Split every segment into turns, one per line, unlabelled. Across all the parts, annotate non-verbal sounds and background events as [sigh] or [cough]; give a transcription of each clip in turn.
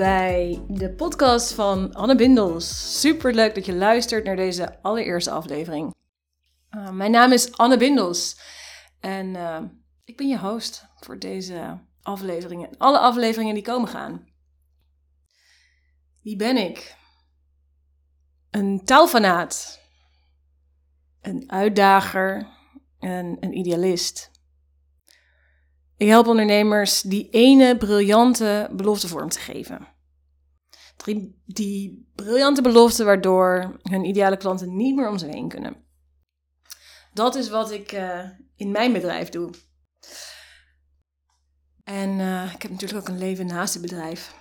bij de podcast van Anne Bindels. Super leuk dat je luistert naar deze allereerste aflevering. Uh, mijn naam is Anne Bindels en uh, ik ben je host voor deze afleveringen. Alle afleveringen die komen gaan. Wie ben ik? Een taalfanaat, een uitdager en een idealist. Ik help ondernemers die ene briljante belofte vorm te geven. Die, briljante belofte waardoor hun ideale klanten niet meer om ze heen kunnen. Dat is wat ik uh, in mijn bedrijf doe. En uh, ik heb natuurlijk ook een leven naast het bedrijf.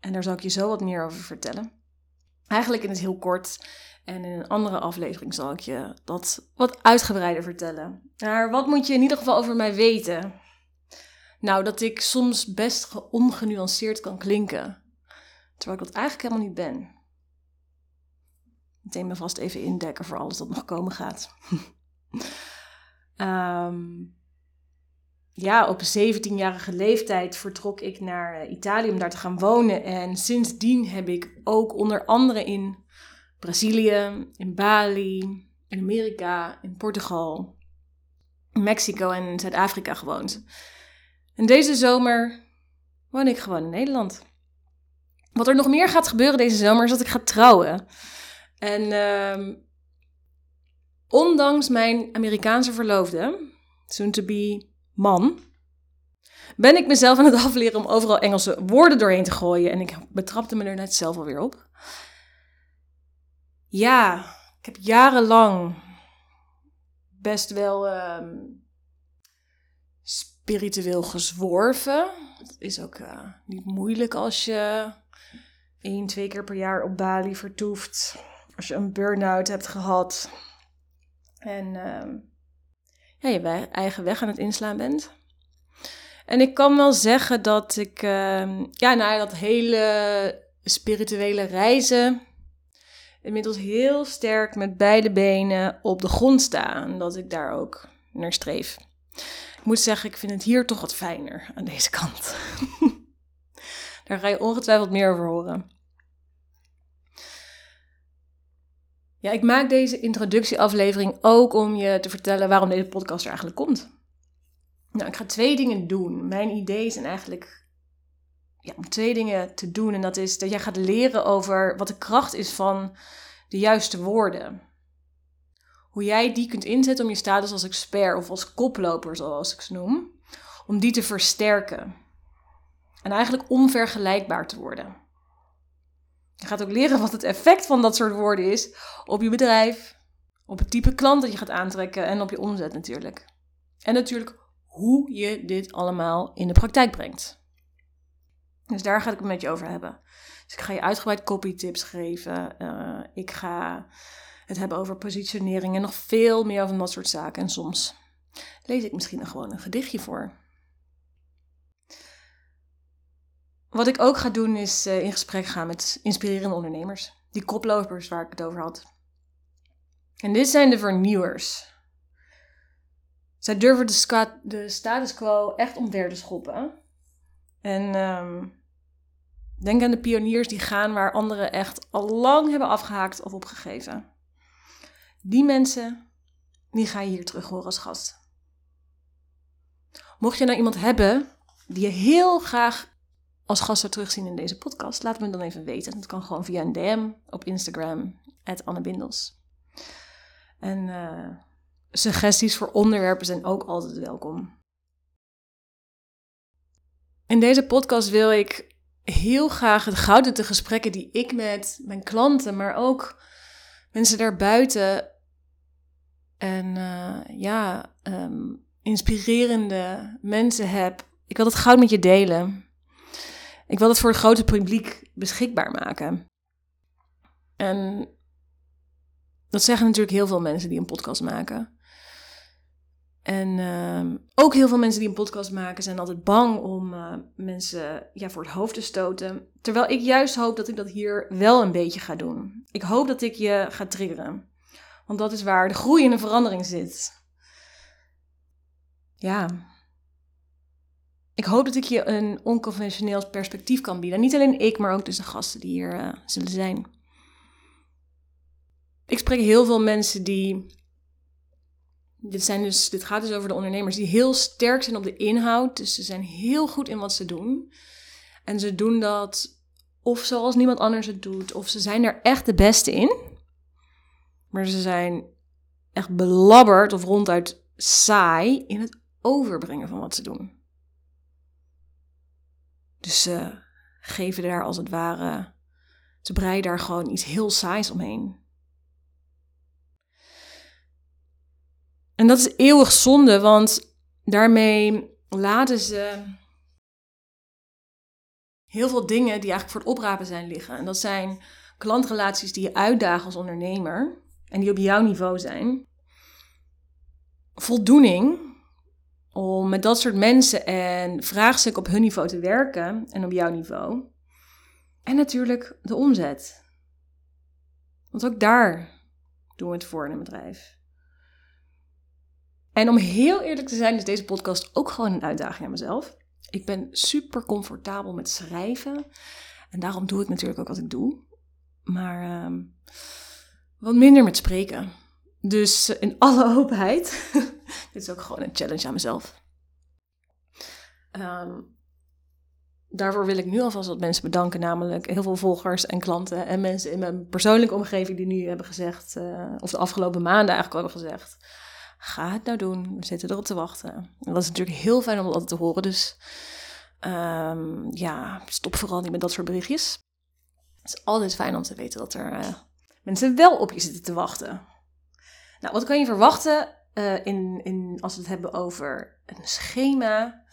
En daar zal ik je zo wat meer over vertellen. Eigenlijk in het heel kort. En in een andere aflevering zal ik je dat wat uitgebreider vertellen. Maar wat moet je in ieder geval over mij weten? Nou, dat ik soms best ongenuanceerd kan klinken. Terwijl ik dat eigenlijk helemaal niet ben. Meteen me vast even indekken voor alles dat nog komen gaat. um, [laughs] ja, op 17-jarige leeftijd vertrok ik naar eh, Italië om daar te gaan wonen. En sindsdien heb ik ook onder andere in Brazilië, in Bali, in Amerika, in Portugal, in Mexico en Zuid-Afrika gewoond. En deze zomer woon ik gewoon in Nederland. Wat er nog meer gaat gebeuren deze zomer is dat ik ga trouwen. En uh, ondanks mijn Amerikaanse verloofde, soon to be man, ben ik mezelf aan het afleren om overal Engelse woorden doorheen te gooien. En ik betrapte me er net zelf alweer op. Ja, ik heb jarenlang best wel uh, spiritueel gezworven. Dat is ook uh, niet moeilijk als je één, twee keer per jaar op Bali vertoeft. Als je een burn-out hebt gehad. En uh, ja, je eigen weg aan het inslaan bent. En ik kan wel zeggen dat ik, uh, ja, nou, dat hele spirituele reizen inmiddels heel sterk met beide benen op de grond sta. En dat ik daar ook naar streef. Ik moet zeggen, ik vind het hier toch wat fijner aan deze kant. [laughs] daar ga je ongetwijfeld meer over horen. Ja, ik maak deze introductieaflevering ook om je te vertellen waarom deze podcast er eigenlijk komt. Nou, ik ga twee dingen doen. Mijn idee zijn eigenlijk ja, om twee dingen te doen. En dat is dat jij gaat leren over wat de kracht is van de juiste woorden. Hoe jij die kunt inzetten om je status als expert of als koploper, zoals ik ze noem, om die te versterken. En eigenlijk onvergelijkbaar te worden. Je gaat ook leren wat het effect van dat soort woorden is op je bedrijf, op het type klant dat je gaat aantrekken en op je omzet natuurlijk. En natuurlijk hoe je dit allemaal in de praktijk brengt. Dus daar ga ik het met je over hebben. Dus ik ga je uitgebreid copy tips geven. Uh, ik ga het hebben over positionering en nog veel meer over dat soort zaken. En soms lees ik misschien nog gewoon een gedichtje voor. Wat ik ook ga doen is uh, in gesprek gaan met inspirerende ondernemers. Die koplopers waar ik het over had. En dit zijn de vernieuwers. Zij durven de, de status quo echt omver te schoppen. En um, denk aan de pioniers die gaan waar anderen echt al lang hebben afgehaakt of opgegeven. Die mensen, die ga je hier terug horen als gast. Mocht je nou iemand hebben die je heel graag als gast zou terugzien in deze podcast, laat me dan even weten. Dat kan gewoon via een DM op Instagram, @annebindels. En uh, suggesties voor onderwerpen zijn ook altijd welkom. In deze podcast wil ik heel graag het gouden de gesprekken die ik met mijn klanten, maar ook mensen daarbuiten en uh, ja, um, inspirerende mensen heb. Ik wil dat goud met je delen. Ik wil het voor het grote publiek beschikbaar maken. En dat zeggen natuurlijk heel veel mensen die een podcast maken. En uh, ook heel veel mensen die een podcast maken zijn altijd bang om uh, mensen ja, voor het hoofd te stoten. Terwijl ik juist hoop dat ik dat hier wel een beetje ga doen. Ik hoop dat ik je ga triggeren. Want dat is waar de groei en de verandering zit. Ja. ik hoop dat ik je een onconventioneel perspectief kan bieden. Niet alleen ik, maar ook dus de gasten die hier uh, zullen zijn. Ik spreek heel veel mensen die. Dit, dus, dit gaat dus over de ondernemers die heel sterk zijn op de inhoud. Dus ze zijn heel goed in wat ze doen. En ze doen dat of zoals niemand anders het doet, of ze zijn er echt de beste in. Maar ze zijn echt belabberd of ronduit saai in het overbrengen van wat ze doen. Dus ze geven daar als het ware, ze breiden daar gewoon iets heel saais omheen. En dat is eeuwig zonde, want daarmee laten ze heel veel dingen die eigenlijk voor het oprapen zijn liggen. En dat zijn klantrelaties die je uitdagen als ondernemer en die op jouw niveau zijn. Voldoening om met dat soort mensen en vraagstukken op hun niveau te werken en op jouw niveau. En natuurlijk de omzet. Want ook daar doen we het voor in een bedrijf. En om heel eerlijk te zijn, is deze podcast ook gewoon een uitdaging aan mezelf. Ik ben super comfortabel met schrijven. En daarom doe ik natuurlijk ook wat ik doe. Maar ehm, wat minder met spreken. Dus in alle [laughs] openheid. [laughs] dit is ook gewoon een challenge aan mezelf. Ehm, daarvoor wil ik nu alvast wat mensen bedanken. Namelijk heel veel volgers en klanten. En mensen in mijn persoonlijke omgeving die nu hebben gezegd. Uh, of de afgelopen maanden eigenlijk hebben gezegd Ga het nou doen. We zitten erop te wachten. En dat is natuurlijk heel fijn om dat te horen. Dus um, ja, stop vooral niet met dat soort berichtjes. Het is altijd fijn om te weten dat er uh, mensen wel op je zitten te wachten. Nou, wat kan je verwachten uh, in, in, als we het hebben over een schema?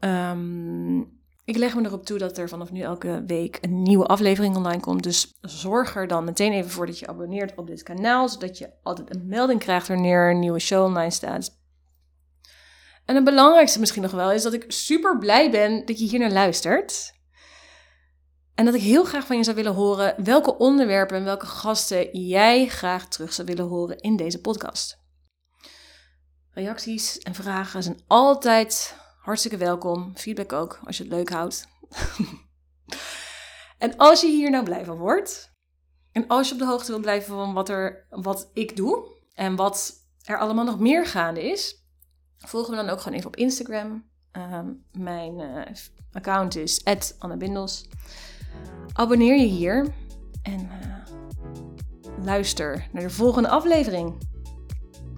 Um, ik leg me erop toe dat er vanaf nu elke week een nieuwe aflevering online komt. Dus zorg er dan meteen even voor dat je abonneert op dit kanaal, zodat je altijd een melding krijgt wanneer een nieuwe show online staat. En het belangrijkste misschien nog wel is dat ik super blij ben dat je hier naar luistert. En dat ik heel graag van je zou willen horen welke onderwerpen en welke gasten jij graag terug zou willen horen in deze podcast. Reacties en vragen zijn altijd hartstikke welkom. Feedback ook, als je het leuk houdt. [laughs] en als je hier nou blij van wordt, en als je op de hoogte wil blijven van wat, er, wat ik doe en wat er allemaal nog meer gaande is, volg me dan ook gewoon even op Instagram. Ehm, mijn uh, account is @annabindels. Abonneer je hier en uh, luister naar de volgende aflevering.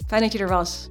Fijn dat je er was.